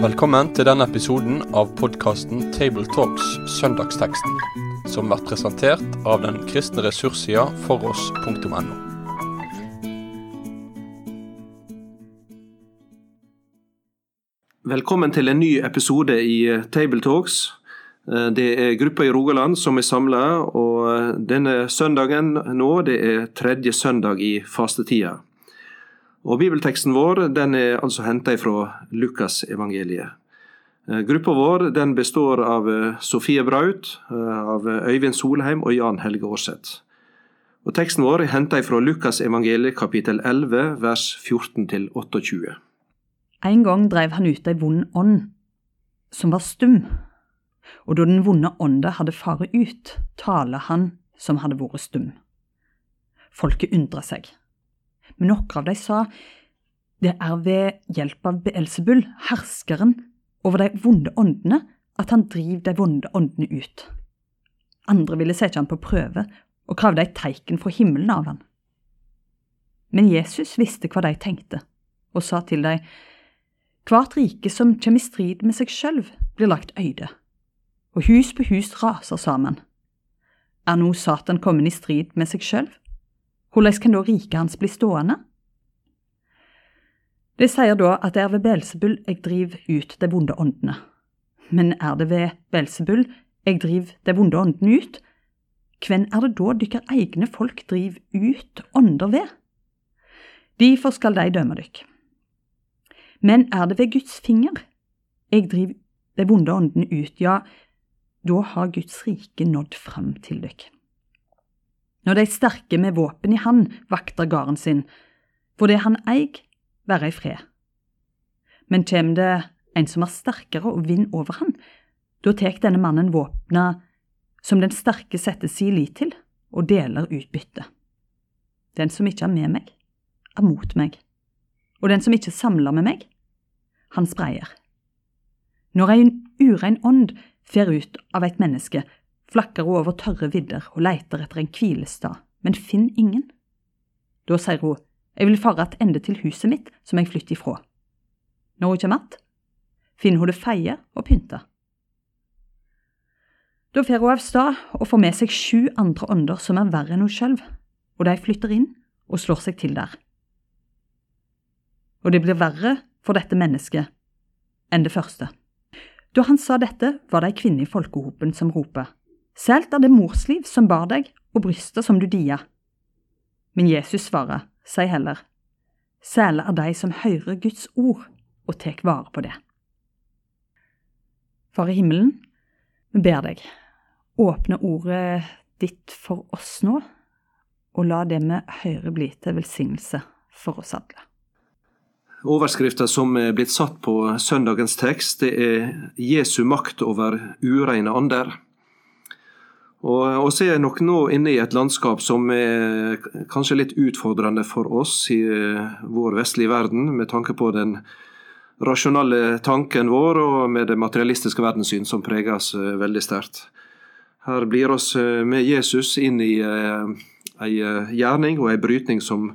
Velkommen til denne episoden av podkasten Tabletalks Søndagsteksten, som blir presentert av den kristne ressurssida foross.no. Velkommen til en ny episode i Tabletalks. Det er gruppa i Rogaland som er samla, og denne søndagen nå, det er tredje søndag i fastetida. Og Bibelteksten vår den er altså henta fra Lukasevangeliet. Gruppa vår den består av Sofie Braut, av Øyvind Solheim og Jan Helge Aarseth. Og Teksten vår er henta fra Lukasevangeliet kapittel 11 vers 14-28. En gang drev han ut ei vond ånd, som var stum. Og da den vonde ånda hadde faret ut, taler han som hadde vært stum. Folket undra seg. Men noen av dem sa det er ved hjelp av Beelzebul, herskeren over de vonde åndene, at han driver de vonde åndene ut. Andre ville sette han på prøve og kravde et teiken fra himmelen av han. Men Jesus visste hva de tenkte, og sa til dem, Hvert rike som kommer i strid med seg sjøl, blir lagt øyde, og hus på hus raser sammen. Er nå Satan kommet i strid med seg sjøl? Hvordan kan da riket hans bli stående? Det sier da at det er ved Belsebul jeg driver ut de vonde åndene. Men er det ved Belsebul jeg driver de vonde åndene ut? Hvem er det da dykkar egne folk driver ut ånder ved? Derfor skal de dømme dykk. Men er det ved Guds finger jeg driver de vonde åndene ut, ja, da har Guds rike nådd fram til dykk. Når de sterke med våpen i hand vakter gården sin, får det han eig, være i fred. Men kjem det en som er sterkere og vinner over han, da tek denne mannen våpna som den sterke setter si lit til, og deler utbytte. Den som ikke er med meg, er mot meg, og den som ikke samler med meg, han spreier. Når en urein ånd fer ut av et menneske, flakker hun over tørre vidder og leiter etter en hvilestad, men finn ingen. Da sier hun, jeg vil fare attende til huset mitt som jeg flytter ifra. Når hun kommer att, finner hun det feie og pynta. Da fer hun av stad og får med seg sju andre ånder som er verre enn hun sjøl, og de flytter inn og slår seg til der. Og det blir verre for dette mennesket enn det første. Da han sa dette, var det ei kvinne i folkehopen som roper, Selt er det morsliv som bar deg, og brystet som du dia. Men Jesus svarer, sier heller, sæle er de som hører Guds ord og tek vare på det. Far i himmelen, vi ber deg, åpne ordet ditt for oss nå, og la det vi hører bli til velsignelse for oss alle. Overskrifta som er blitt satt på søndagens tekst, det er Jesu makt over ureine ander. Og Vi er nok nå inne i et landskap som er kanskje litt utfordrende for oss i eh, vår vestlige verden, med tanke på den rasjonale tanken vår og med det materialistiske verdenssyn som preges eh, veldig sterkt. Her blir oss eh, med Jesus inn i ei gjerning og ei brytning som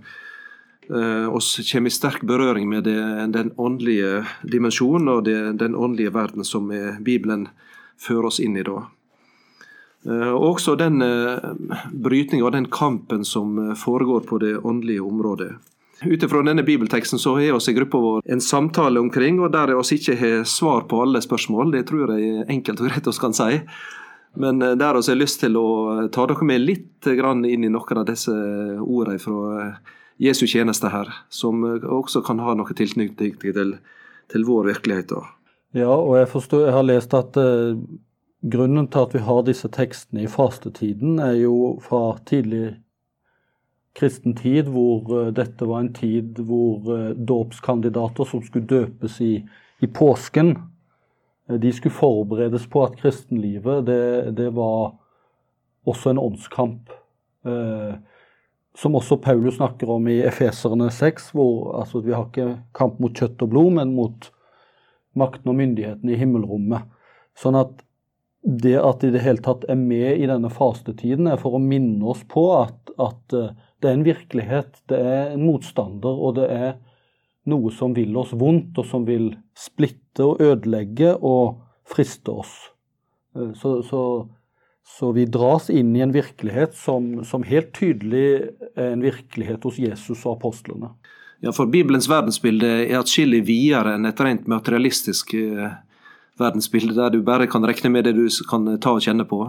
oss kommer i sterk berøring med det, den åndelige dimensjonen og det, den åndelige verden som Bibelen fører oss inn i da. Eh, også den eh, brytninga og den kampen som eh, foregår på det åndelige området. Ut ifra denne bibelteksten så har vi i gruppa vår en samtale omkring, og der vi ikke har svar på alle spørsmål. Det tror jeg enkelt og greit vi kan si. Men der vi har lyst til å ta dere med litt inn i noen av disse ordene fra Jesu tjeneste her, som også kan ha noe tilknytning til, til vår virkelighet. Ja, og jeg forstår, jeg har lest at Grunnen til at vi har disse tekstene i fastetiden, er jo fra tidlig kristen tid, hvor uh, dette var en tid hvor uh, dåpskandidater som skulle døpes i, i påsken, de skulle forberedes på at kristenlivet det, det var også en åndskamp. Som også Paulus snakker om i Efeserne 6, hvor altså, vi har ikke kamp mot kjøtt og blod, men mot makten og myndigheten i himmelrommet. Sånn at det at de i det hele tatt er med i denne fastetiden, er for å minne oss på at, at uh, Det er en virkelighet, det er en motstander, og det er noe som vil oss vondt, og som vil splitte og ødelegge og friste oss. Eh, så, så, så vi dras inn i en virkelighet som, som, helt tydelig er en virkelighet hos Jesus og apostlene. Ja, for Bibelens verdensbilde er atskillig videre enn et rent materialistisk eh, verdensbilde, der du bare kan regne med det du kan ta og kjenne på.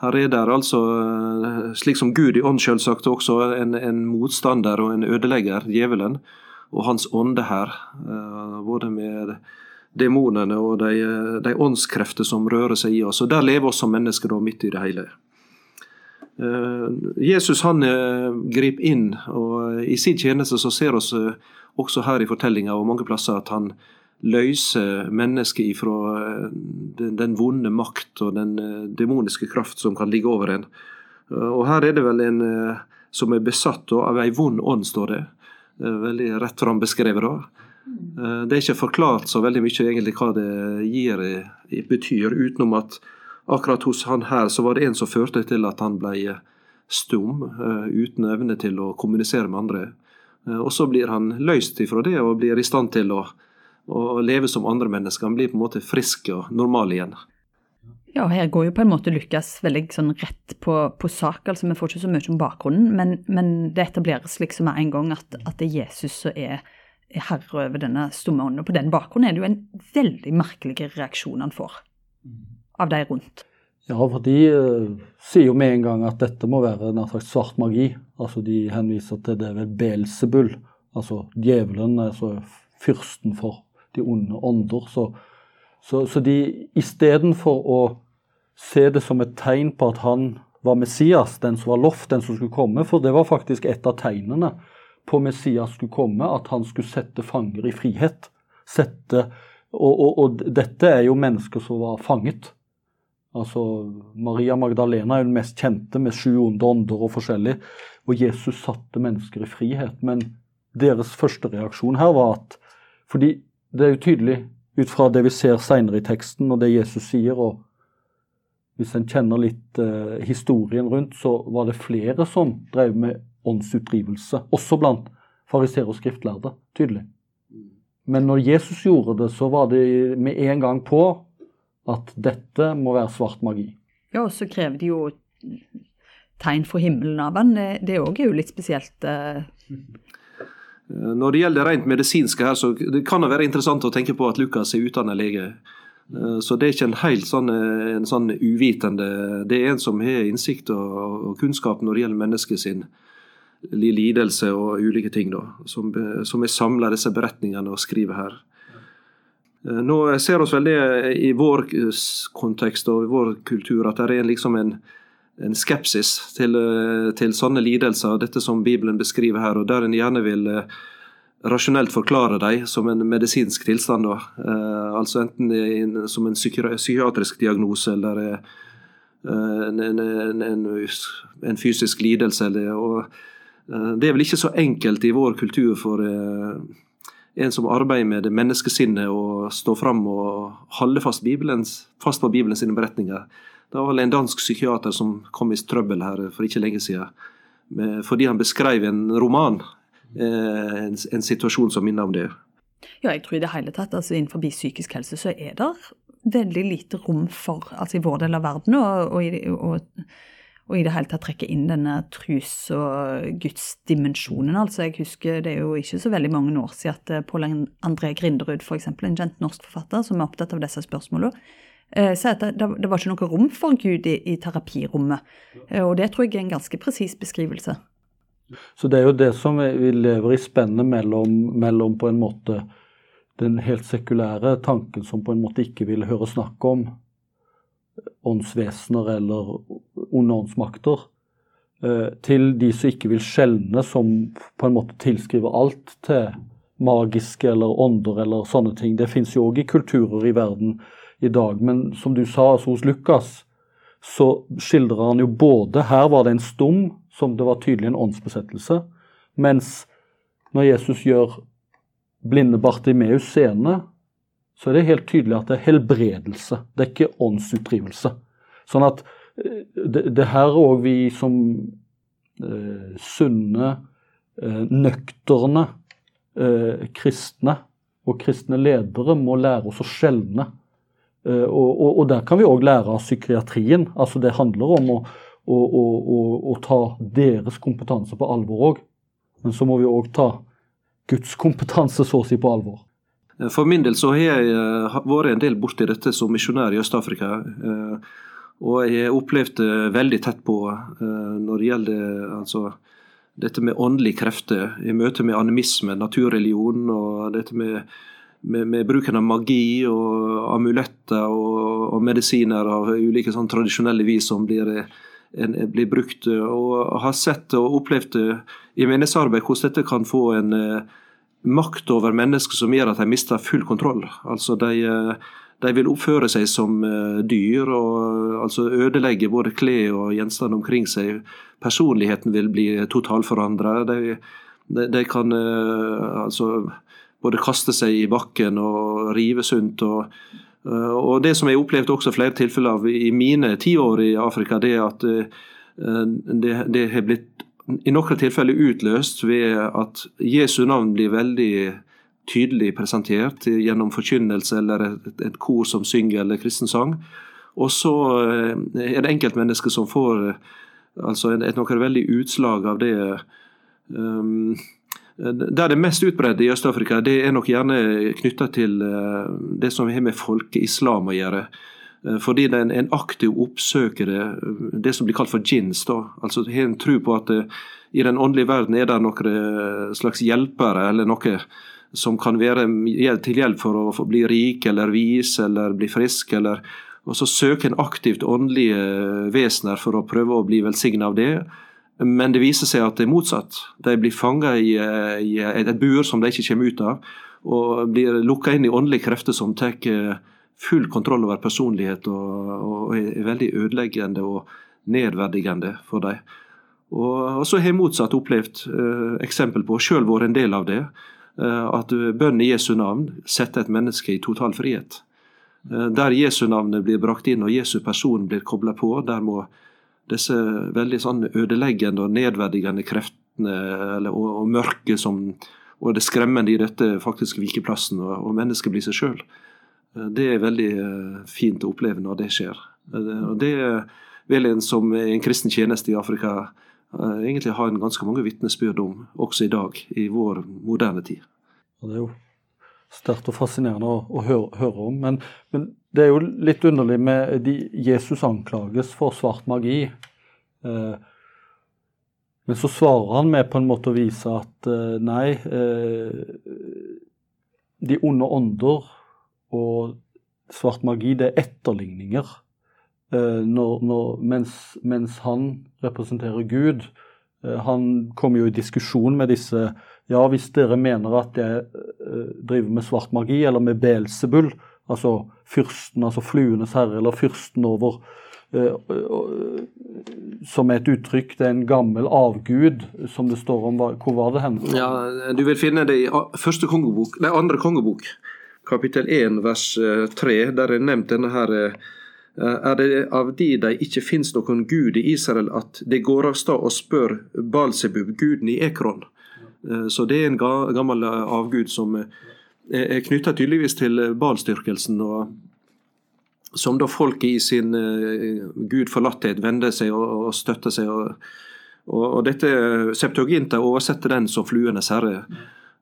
Her er det altså, eh, slik som Gud i ånd selvsagt, også en, en motstander og en ødelegger, djevelen og hans ånde her. Eh, både med demonene og de, de åndskrefter som rører seg i oss. Og Der lever oss som mennesker da midt i det hele. Eh, Jesus han eh, griper inn, og i sin tjeneste så ser oss også her i fortellinga og mange plasser at han løser mennesket ifra den, vonde makt og den demoniske kraft som kan ligge over en. Og her er det vel en som er besatt av ei vond ånd, står det. Eh, veldig rett fram beskrevet. da. Eh, det er ikke forklart så veldig mye egentlig hva det gir, betyr, utenom at akkurat hos han her så var det en som førte til at han ble stum, eh, uten evne til å kommunisere med andre. Og så blir han løst ifra det og blir i stand til å, å leve som andre mennesker. Han blir på en måte frisk og normal igjen. Ja, her går jo på en måte Lukas veldig sånn rett på, på sak. altså Vi får ikke så mye om bakgrunnen, men, men det etableres liksom med en gang at, at det er Jesus som er herre over denne stumme ånden. Og på den bakgrunnen er det jo en veldig merkelig reaksjon han får av de rundt. Ja, for de uh, sier jo med en gang at dette må være nær sagt svart magi. Altså De henviser til det ved Belsebull, altså djevelen, altså fyrsten for de onde ånder. så så, så de istedenfor å se det som et tegn på at han var Messias, den som var lovt, den som skulle komme, for det var faktisk et av tegnene på Messias skulle komme, at han skulle sette fanger i frihet. Sette, og, og, og dette er jo mennesker som var fanget. Altså, Maria Magdalena er jo den mest kjente, med sju onde ånder og forskjellig. Og Jesus satte mennesker i frihet. Men deres første reaksjon her var at fordi det er jo tydelig ut fra det vi ser seinere i teksten, og det Jesus sier. og Hvis en kjenner litt eh, historien rundt, så var det flere som drev med åndsutdrivelse. Også blant fariseer og skriftlærde, tydelig. Men når Jesus gjorde det, så var det med en gang på at dette må være svart magi. Ja, og så krever de jo tegn fra himmelen av han. Det òg er jo litt spesielt. Eh, når det gjelder det rent medisinske, her, så det kan det være interessant å tenke på at Lukas er utdannet lege. Eh, så det er ikke en helt sånn, eh, en sånn uvitende Det er en som har innsikt og, og kunnskap når det gjelder mennesket sin lidelse og ulike ting, da, som, som er samla disse beretningene og skriver her. Nå ser vi veldig i vår kontekst og i vår kultur at det er liksom en, en skepsis til, eh, til, sånne lidelser, dette som Bibelen beskriver her, og der en gjerne vil eh, rasjonelt forklare dem som en medisinsk tilstand. Da. Eh, altså enten en, som en psykiatrisk diagnose eller eh, en, en, en, fysisk lidelse. Eller, og, eh, det er vel ikke så enkelt i vår kultur for eh, en som arbeider med det menneskesinnet, å stå fram og holde fast, Bibelens, fast på Bibelens beretninger. Det var vel en dansk psykiater som kom i trøbbel her for ikke lenge siden. Fordi han beskrev en roman, eh, en, en situasjon som minner om det. Ja, jeg tror i det hele tatt, altså innenfor psykisk helse så er det veldig lite rom for, altså i vår del av verden, og, og, og, og i det hele tatt trekke inn denne trus- og gudsdimensjonen. Altså, jeg husker det er jo ikke så veldig mange år siden at eh, Pål André Grinderud, f.eks., en kjent norsk forfatter som er opptatt av disse spørsmålene, Eh, at det, det, var ikke noe rom for Gud i, i terapirommet. Eh, og det tror jeg er en ganske presis beskrivelse. Så det er jo det som vi lever i spennet mellom, mellom, på en måte den helt sekulære tanken som på en måte ikke vil høre snakk om åndsvesener eller onde åndsmakter, eh, til de som ikke vil skjelne, som på en måte tilskriver alt til magiske eller ånder eller sånne ting. Det fins jo òg i kulturer i verden i dag. Men som du sa altså hos Lukas, så skildrer han jo både Her var det en stum, som det var tydelig en åndsbesettelse. Mens når Jesus gjør blinde Bartimeus seende, så er det helt tydelig at det er helbredelse. Det er ikke åndsutdrivelse. Sånn at eh, det, det her òg vi som eh, sunne, eh, nøkterne eh, kristne og kristne ledere må lære oss å skjelne. Eh, og, og, og, der kan vi òg lære av psykiatrien. Altså Det handler om å, å, å ta deres kompetanse på alvor òg. Men så må vi òg ta Guds kompetanse så å si på alvor. For min del så har jeg eh, vært en del borti dette som misjonær i Øst-Afrika. Eh, og jeg har opplevd det veldig tett på når det gjelder altså, dette med åndelige krefter i møte med animisme, naturreligion, og dette med, med, med bruken av magi og amuletter og, og medisiner av ulike sånn tradisjonelle vis som blir, en, blir brukt. Og har sett og opplevd i menighetsarbeid hvordan dette kan få en makt over mennesker som gjør at de mister full kontroll. Altså de, uh, de vil oppføre seg som uh, dyr og altså ødelegge både klær og gjenstand omkring seg personligheten vil bli totalforandra. De, de, de, kan uh, altså både kaste seg i bakken og rive sunt. Og, og Det som jeg opplevde også flere tilfeller av i mine ti år i Afrika, det er at det, det har blitt i noen tilfeller utløst ved at Jesu navn blir veldig tydelig presentert gjennom forkynnelse eller et, et kor som synger eller kristen sang. Og så er det enkeltmennesker som får Altså et, noe veldig utslag av det um, Der det mest utbredte i Øst-Afrika, det er nok gjerne knytta til det som har med folkeislam å gjøre. Uh, fordi er en aktiv oppsøkere, det, det som blir kalt for gins, da, altså Har en tro på at uh, i den åndelige verden er det noen slags hjelpere eller noe som kan være til hjelp for å bli rik eller vis eller bli frisk eller og så søker en aktivt åndelige vesener for å prøve å bli velsigna av det. Men det viser seg at det er motsatt. De blir fanga i, i, et bur som de ikke kommer ut av, og blir lukka inn i åndelige krefter som tar full kontroll over personlighet og, og er veldig ødeleggende og nedverdigende for dem. Og, og så har jeg motsatt opplevd eh, eksempel på, sjøl vært en del av det, eh, at bønn i Jesu navn setter et menneske i total frihet. Eh, der Jesu-navnet blir brakt inn og Jesu person blir kobla på, der må disse veldig sånn ødeleggende og nedverdigende kreftene eller, og, og mørket som, og det skremmende i dette faktisk vike plassen, og, og mennesket blir seg sjøl. Eh, det er veldig eh, fint å oppleve når det skjer. Og Det vil en som en kristen tjeneste i Afrika egentlig ha en ganske mange vitnesbyrd om, også i dag, i vår moderne tid. Og det er jo sterkt og fascinerende å, å høre, høre, om. Men, men, det er jo litt underlig med de, Jesus anklages for svart magi. Eh, men så svarer han med på en måte å vise at eh, nei eh, De onde ånder og svart magi, det er etterligninger. Eh, når, når, mens, mens, han representerer Gud. Eh, han kommer jo i diskusjon med disse ja, hvis dere mener at jeg uh, driver med svart magi, eller med Belsebull, altså fyrsten, altså fluenes herre, eller fyrsten over Som er et uttrykk, det er en gammel avgud, som det står om Hvor var det hen? Ja, Du vil finne det i første kongebok, nei, andre kongebok, kapittel 1 vers 3, der er nevnt denne her er det av de de ikke finnes noen gud i Israel, at det går av stad og spør Balsebub, guden i Ekron. Eh, så det er en gammel eh, avgud som eh, er knytta tydeligvis til balstyrkelsen. og Som da folk i sin gudforlatthet vender seg og støtter seg. og, og dette Septuaginta oversetter den som fluenes herre.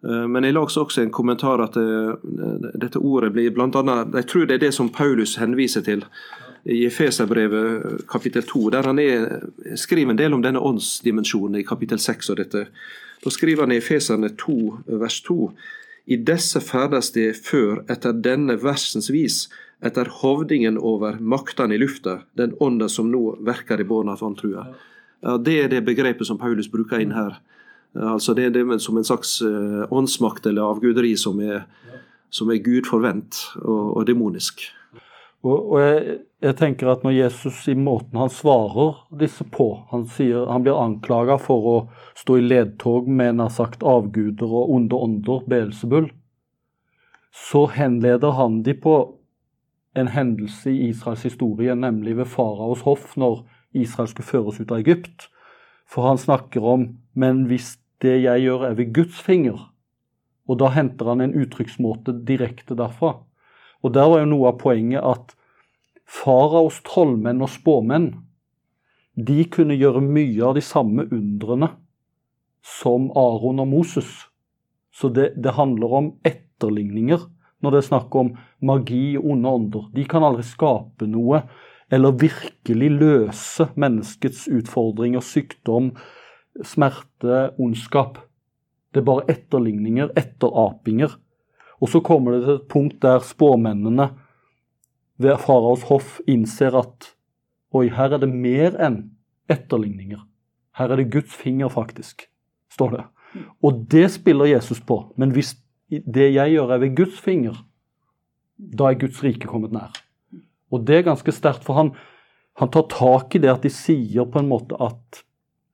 Men jeg la også en kommentar at dette ordet blir annet, Jeg tror det er det som Paulus henviser til i Efeserbrevet kapittel 2, der han er, skriver en del om denne åndsdimensjonen i kapittel 6 og dette. Da skriver han i Efeserne 2, vers 2. I disse ferdes det før etter denne versens vis, etter hovdingen over maktene i lufta, den ånda som nå verker i bårna av vantrua. Ja, det er det begrepet som Paulus bruker inn her. Altså Det er det som en slags uh, åndsmakt eller avguderi som er, som er gudforvent og, og demonisk. Og, og jeg, jeg, tenker at når Jesus i måten han svarer disse på Han, sier, han blir anklaga for å stå i ledtog med nær sagt avguder og onde ånder, Beelzebul, så henleder han de på en hendelse i Israels historie, nemlig ved faraos hoff, når Israel skulle føres ut av Egypt. For han snakker om Men hvis det jeg gjør, er ved Guds finger. Og da henter han en uttrykksmåte direkte derfra. Og der var jo noe av poenget at faraos trollmenn og spåmenn de kunne gjøre mye av de samme undrene som Aron og Moses. Så det, det handler om etterligninger når det er snakk om magi og onde ånder. De kan aldri skape noe eller virkelig løse menneskets utfordringer, sykdom, smerte, ondskap. Det er bare etterligninger, etterapinger. Og så kommer det til et punkt der spåmennene ved faraos hoff innser at oi, her er det mer enn etterligninger. Her er det Guds finger, faktisk, står det. Og det spiller Jesus på. Men hvis det jeg gjør, er ved Guds finger, da er Guds rike kommet nær. Og det er ganske sterkt, for han, han tar tak i det at de sier på en måte at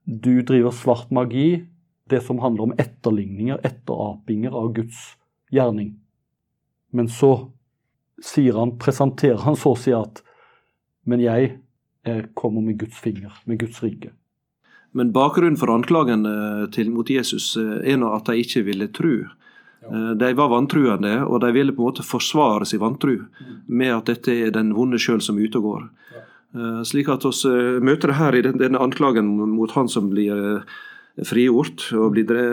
du driver svart magi, det som handler om etterligninger, etterapinger av Guds gjerning. Men så sier han, presenterer han så å si at Men jeg kommer med Guds finger, med Guds rike. Men bakgrunnen for anklagen til, mot Jesus eh, er nå at de ikke ville tro. Eh, de var vantruende, og de ville på en måte forsvare sin vantru med at dette er den vonde sjøl som er ute og går. Eh, slik at vi møter det her i denne anklagen mot han som blir frigjort.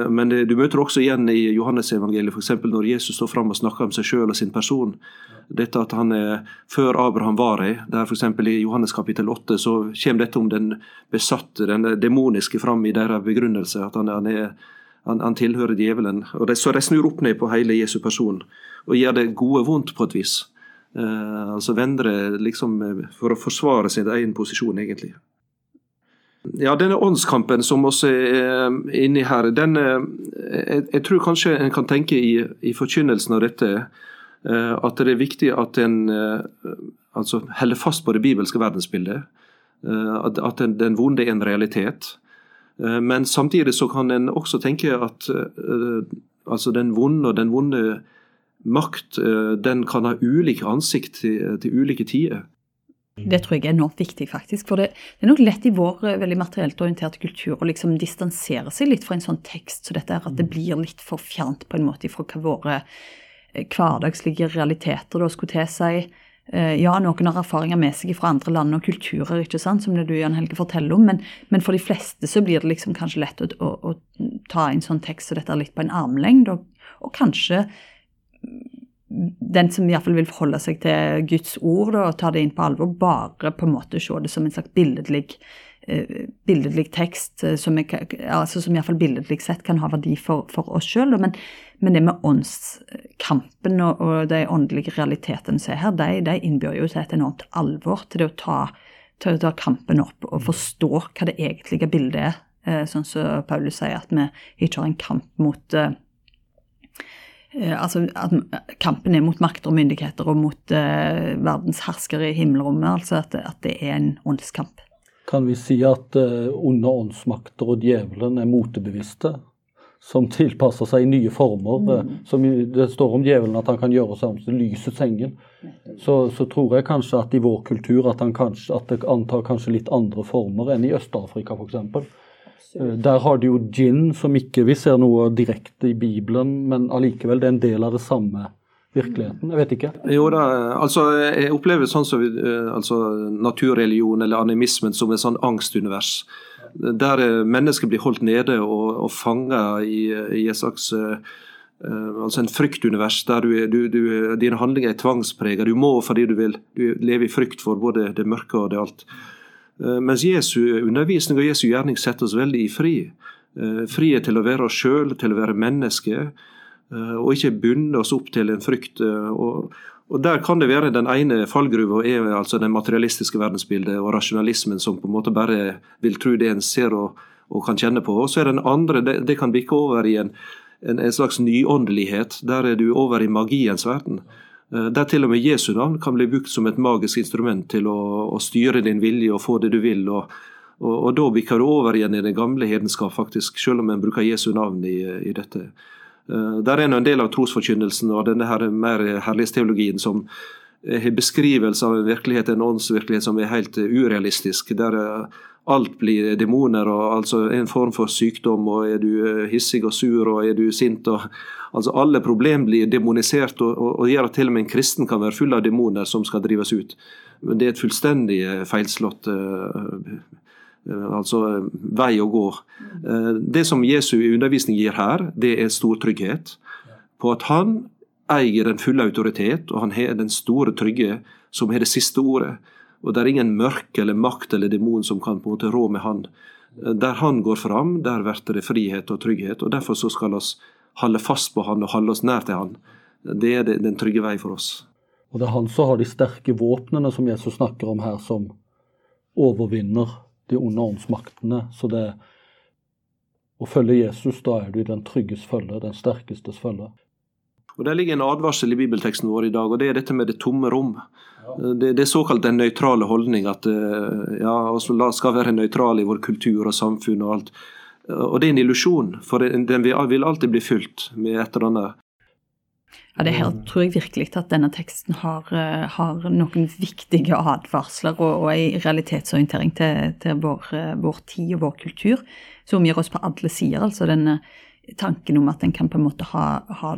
Men du møter også igjen i Johannesevangeliet, f.eks. når Jesus står fram og snakker om seg sjøl og sin person. Dette at han er før Abraham var i. Der f.eks. i Johannes kapittel 8 så kommer dette om den besatte, den demoniske, fram i deres begrunnelse. At han, han, er, han, han tilhører djevelen. Og de, Så de snur opp ned på hele Jesu person og gjør det gode vondt på et vis. Eh, altså det liksom for å forsvare sin egen posisjon, egentlig. Ja, denne åndskampen som også er inni her, den, eh, jeg, jeg, tror kanskje en kan tenke i, i forkynnelsen av dette eh, at det er viktig at en eh, altså holder fast på det bibelske verdensbildet. At, at den, den vonde er en realitet. Men samtidig så kan en også tenke at altså den vonde og den vonde makt den kan ha ulike ansikt til, til ulike tider. Det tror jeg er enormt viktig, faktisk. For det, det er nok lett i vår eh, veldig materielt orienterte kultur å liksom distansere seg litt fra en sånn tekst så dette er at det blir litt for fjernt på en måte fra hva våre eh, hverdagslige realiteter da skulle seg Eh, ja, noen har erfaringer med seg fra andre land og kulturer, ikke sant, som det du Jan Helge forteller om, men, men, for de fleste så blir det liksom kanskje lett å, å, å ta en sånn tekst så dette litt på en armlengde, og, og kanskje den som iallfall vil forholde seg til Guds ord da, og ta det inn på alvor, bare på en måte se det som en slags billedlig, eh, billedlig tekst, eh, som, jeg, altså som iallfall billedlig sett kan ha verdi for, for oss sjøl. Men, men, det med åndskampen og, og de åndelige realitetene som er her, de, de innbyr jo til et enormt alvor. Til det å ta, til å ta kampen opp og forstå hva det egentlige bildet er. Eh, sånn som Paulus sier, at vi ikke har en kamp mot eh, Eh, altså at kampen er mot makter og myndigheter og mot uh, verdens herskere i himmelrommet. Altså at, at, det er en åndskamp. Kan vi si at uh, onde åndsmakter og djevelen er motebevisste? Som tilpasser seg i nye former. Mm. Som det står om djevelen at han kan gjøre seg om til lysets engel. Så, så, tror jeg kanskje at i vår kultur at, han kanskje, at det antar kanskje litt andre former enn i Øst-Afrika f.eks. Eh, der har de jo gin, som ikke vi ser noe direkte i Bibelen, men allikevel det er en del av det samme virkeligheten? Jeg vet ikke. Jo da, altså jeg opplever sånn som eh, altså, naturreligion eller animismen som et sånn angstunivers. Der eh, mennesket blir holdt nede og, og fanga i, i et slags uh, altså en fryktunivers der du, du, du, dine handlinger er tvangspreget. Du må fordi du vil du lever i frykt for både det mørke og det alt. Eh, mens Jesu undervisning og Jesu gjerning setter oss veldig i fri. Eh, frihet til å være oss sjøl, til å være menneske, eh, og ikke bundet oss opp til en frykt. Og, og Der kan det være den ene fallgruva er altså den materialistiske verdensbildet og rasjonalismen som på en måte bare vil tro det en ser og, og kan kjenne på. Og så er den andre, det, det kan bikke over i en, en, en slags nyåndelighet. Der er du over i magiens verden. Eh, der til og med Jesu navn kan bli brukt som et magisk instrument til å, å styre din vilje og få det du vil. og, og, og Da bikker du over igjen i det gamle hedenskap, faktisk, selv om en bruker Jesu navn i, i dette. Uh, der er en del av trosforkynnelsen og denne her mer herlighetsteologien som har beskrivelse av en virkelighet, en åndsvirkelighet som er helt urealistisk. Der alt blir demoner og altså en form for sykdom. og Er du hissig og sur og er du sint og altså Alle problem blir demonisert og, og, og gjør at til og med en kristen kan være full av demoner som skal drives ut. Men det er et fullstendig feilslått uh, altså vei å gå. Uh, det som Jesu undervisning gir her, det er stor trygghet på at han eier den fulle autoritet, og han har den store trygge som har det siste ordet. Og det er ingen mørke eller makt eller demon som kan på en måte rå med han. Der han går fram, der blir det frihet og trygghet. og Derfor så skal vi holde fast på han og holde oss nær til han. Det er den trygge vei for oss. Og det er han som har de sterke våpnene som Jesus snakker om her, som overvinner de onde åndsmaktene. Så det å følge Jesus, da er du i den trygges følge, den sterkestes følge. Og Det ligger en advarsel i bibelteksten vår i dag, og det er dette med det tomme rom. Det, det, er såkalt den nøytrale holdning, at eh, ja, vi skal være nøytrale i vår kultur og samfunn og alt. Og det er en illusjon, for den vil alltid bli fylt med et eller annet. Ja, det her tror jeg virkelig at denne teksten har, eh, har noen viktige advarsler og, og en realitetsorientering til, til vår, eh, vår, tid og vår kultur, som omgir oss på alle sider. Altså denne tanken om at en kan på en måte ha, ha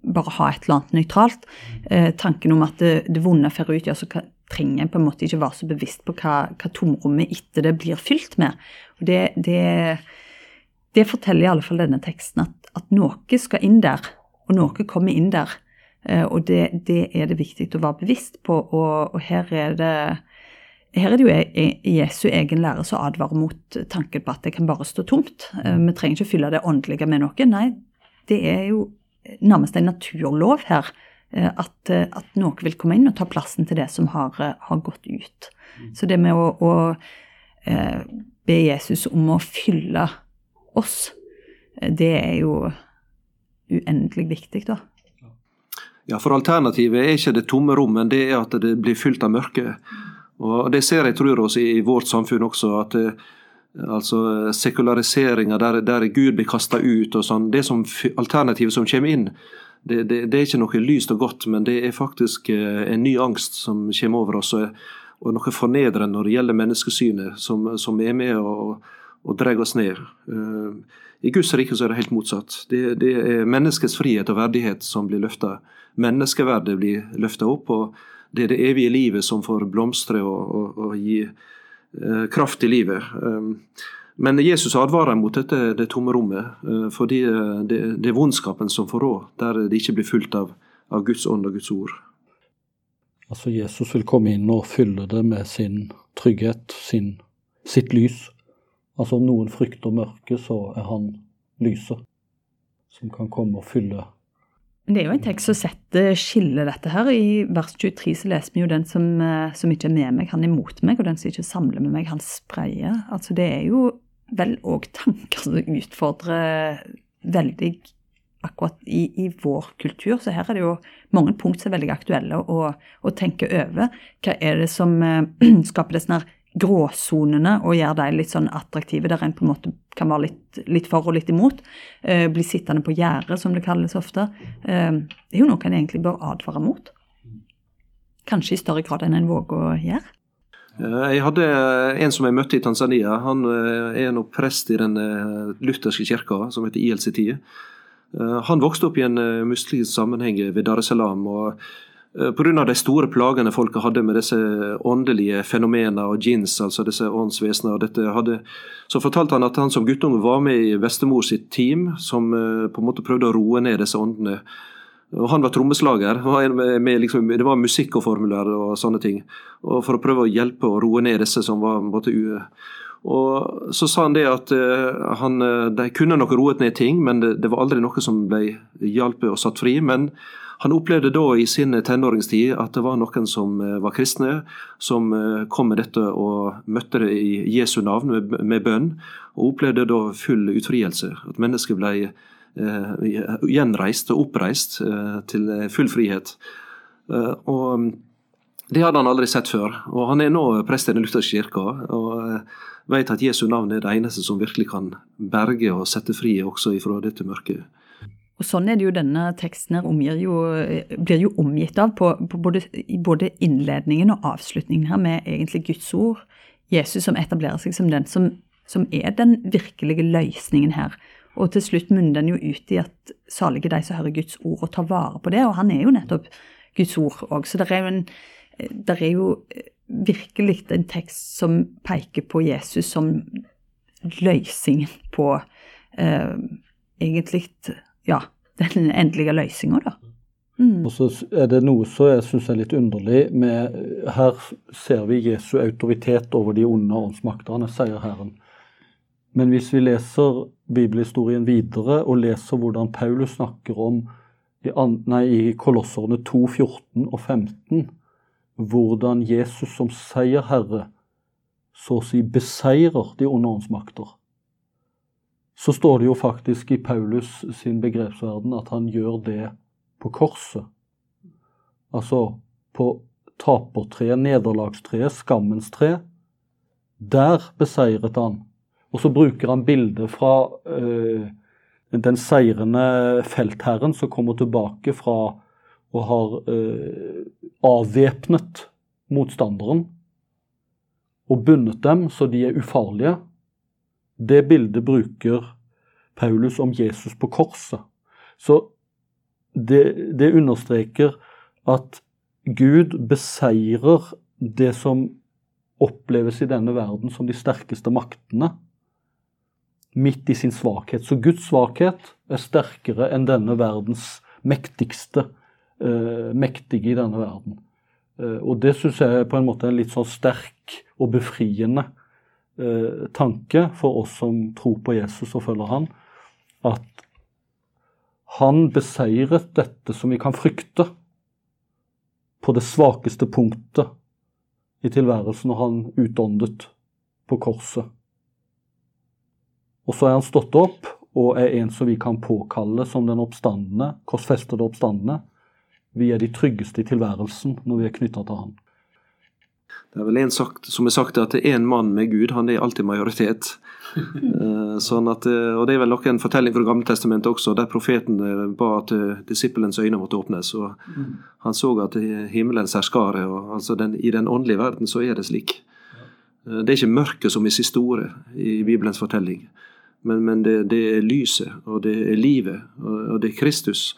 bare ha et eller annet nøytralt. Eh, tanken om at det, det vonde får ut, ja, så kan, trenger en på en måte ikke være så bevisst på hva, hva tomrommet etter det blir fylt med. Og det, det, det, forteller i alle fall denne teksten, at, at, noe skal inn der, og noe kommer inn der. Eh, og det, det, er det viktig å være bevisst på, og, og her er det her er det jo e, e, Jesu egen lære som advarer mot tanken på at det kan bare stå tomt. Eh, vi trenger ikke fylle det åndelige med noe. Nei, det er jo nærmest en naturlov her. Eh, at, at, noe vil komme inn og ta plassen til det som har, har gått ut. Mm. Så det med å, å be Jesus om å fylle oss, det er jo uendelig viktig, da. Ja, for alternativet er ikke det tomme rom, men det er at det blir fylt av mørke. Og Det ser jeg tror oss i vårt samfunn også. at det, altså sekulariseringa der, der, Gud blir kasta ut og sånn. Det som alternativet som kommer inn, det, det, det, er ikke noe lyst og godt, men det er faktisk eh, en ny angst som kommer over oss. Og noe fornedrende når det gjelder menneskesynet, som, som er med og, og drar oss ned. Eh, I Guds rike så er det helt motsatt. Det, det er menneskets frihet og verdighet som blir løfta. Menneskeverdet blir løfta opp, og det er det evige livet som får blomstre og, og, og gi Eh, kraft i livet. Eh, men Jesus advarer mot dette det tomme rommet, eh, fordi det, det er vondskapen som får råd, der det ikke blir fulgt av, av Guds ånd og Guds ord. Altså Jesus vil komme inn og fylle det med sin trygghet, sin, sitt lys. Altså om noen frykter mørket, så er han lyset som kan komme og fylle det er jo en tekst som setter skiller dette her. I vers 23 så leser vi jo den som, eh, som ikke er med meg, han er imot meg, og den som ikke samler med meg, han sprayer. Altså det er jo vel òg tanker som utfordrer veldig akkurat i, i, vår kultur. Så her er det jo mange punkt som er veldig aktuelle å, å tenke over. Hva er det som uh, skaper det sånn her gråsonene og gjøre dem litt sånn attraktive, der en på en måte kan være litt, litt for og litt imot. Eh, bli sittende på gjerdet, som det kalles ofte. Eh, det er jo noe en egentlig bør advare mot. Kanskje i større grad enn en våger å gjøre. Eh, jeg hadde en som jeg møtte i Tanzania. Han eh, er nå prest i den eh, lutherske kirka som heter ILC10. Han vokste opp i en muslimsk sammenheng ved Dar es Salaam. og Pga. de store plagene folket hadde med disse åndelige fenomenene og jeans, altså disse åndsvesenene. Så fortalte han at han som guttunge var med i bestemor sitt team, som eh, på en måte prøvde å roe ned disse åndene. Og Han var trommeslager. Liksom, det var musikk og formler og sånne ting. Og For å prøve å hjelpe og roe ned disse som var på en måte u... Og Så sa han det at uh, han, de kunne nok roet ned ting, men det var aldri noe som ble hjulpet og satt fri. Men han opplevde da i sin tenåringstid at det var noen som eh, var kristne, som eh, kom med dette og møtte det i Jesu navn med, bønn, og opplevde da full utfrielse. At mennesket ble eh, gjenreist og oppreist til full frihet. Og Det hadde han aldri sett før. og Han er nå prest i Den lutherske kirka. og vet at Jesu navn er det eneste som virkelig kan berge og sette fri også ifra dette mørket. Og sånn er det jo denne teksten her jo, blir jo omgitt av på, på både, både, innledningen og avslutningen her med egentlig Guds ord. Jesus som etablerer seg som den som, som er den virkelige løsningen her. Og til slutt munner den jo ut i at salige de som hører Guds ord og tar vare på det. Og han er jo nettopp Guds ord òg. Så det er jo er jo virkelig en tekst som peker på Jesus som løsningen på eh, egentlig ja, den endelige løsninga, da. Mm. Og så er det noe som jeg syns er litt underlig med Her ser vi Jesu autoritet over de onde åndsmaktene, sier Herren. Men hvis vi leser bibelhistorien videre og leser hvordan Paulus snakker om i, nei, i Kolosserne 2, 14 og 15, hvordan Jesus som seierherre så å si beseirer de onde åndsmakter så står det jo faktisk i Paulus sin begrepsverden at han gjør det på korset. Altså på tapertreet, nederlagstreet, skammens tre. Der beseiret han. Og så bruker han bildet fra øh, den seirende feltherren som kommer tilbake fra og har øh, avvæpnet motstanderen og bundet dem så de er ufarlige. Det bildet bruker Paulus om Jesus på korset. Så det, det understreker at Gud beseirer det som oppleves i denne verden som de sterkeste maktene, midt i sin svakhet. Så Guds svakhet er sterkere enn denne verdens mektigste eh, mektige i denne verden. Eh, og det syns jeg er på en måte en litt sånn sterk og befriende tanke for oss som tror på Jesus og følger han, at han beseiret dette som vi kan frykte, på det svakeste punktet i tilværelsen når han utåndet på korset. Og så er han stått opp og er en som vi kan påkalle som den oppstandende, korsfestede oppstandende. Vi er de tryggeste i tilværelsen når vi er knytta til han. Det er vel en sagt, som er sagt at én mann med Gud, han er alltid majoritet. Eh, sånn at, eh, og Det er vel noen fortelling fra Gamle Testamentet også, der profeten eh, ba at disippelens øyne måtte åpnes. og Han så at himmelens herskare, og altså den, i den åndelige verden så er det slik. Det er ikke mørket som er siste ordet i Bibelens fortelling, men, men det, det, er lyset, og det er livet, og, og det er Kristus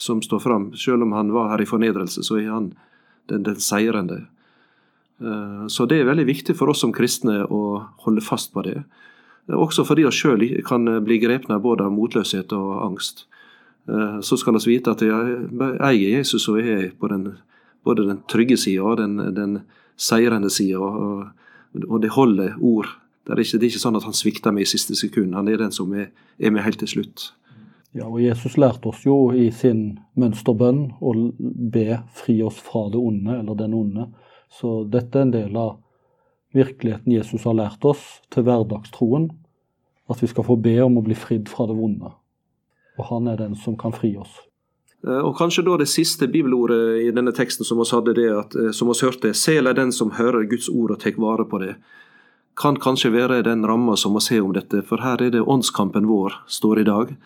som står fram. Selv om han var her i fornedrelse, så er han den, den seirende. Eh, så det er veldig viktig for oss som kristne å holde fast på det. Eh, også fordi vi sjøl kan bli grepne både av motløshet og angst. Eh, så skal vi vite at jeg eier Jesus og er på den, både den trygge sida og den, den seirende sida. Og, og, det holder ord. Det er, ikke, det er, ikke, sånn at han svikter meg i siste sekund. Han er den som er, er med helt til slutt. Ja, og Jesus lærte oss jo i sin mønsterbønn å be fri oss fra det onde, eller den onde. Så dette er en del av virkeligheten Jesus har lært oss til hverdagstroen. At vi skal få be om å bli fridd fra det vonde. Og han er den som kan fri oss. Eh, og kanskje da det siste bibelordet i denne teksten som oss hadde det, at, eh, som oss hørte, sel er den som hører Guds ord og tar vare på det, kan kanskje være den ramma som må se om dette, for her er det åndskampen vår står i dag.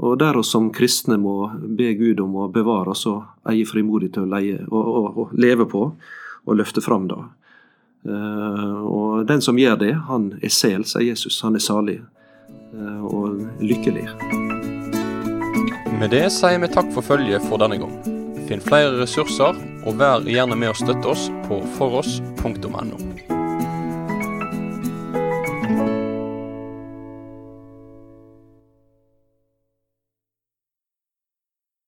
Og der oss som kristne må be Gud om å bevare oss og eie frimodig til å leie og, og, og leve på og løfte fram det. Eh, og den som gjør det, han er sel, sier Jesus. Han er salig eh, og lykkelig. Med det sier vi takk for følget for denne gang. Finn flere ressurser, og vær gjerne med å støtte oss på foross.no.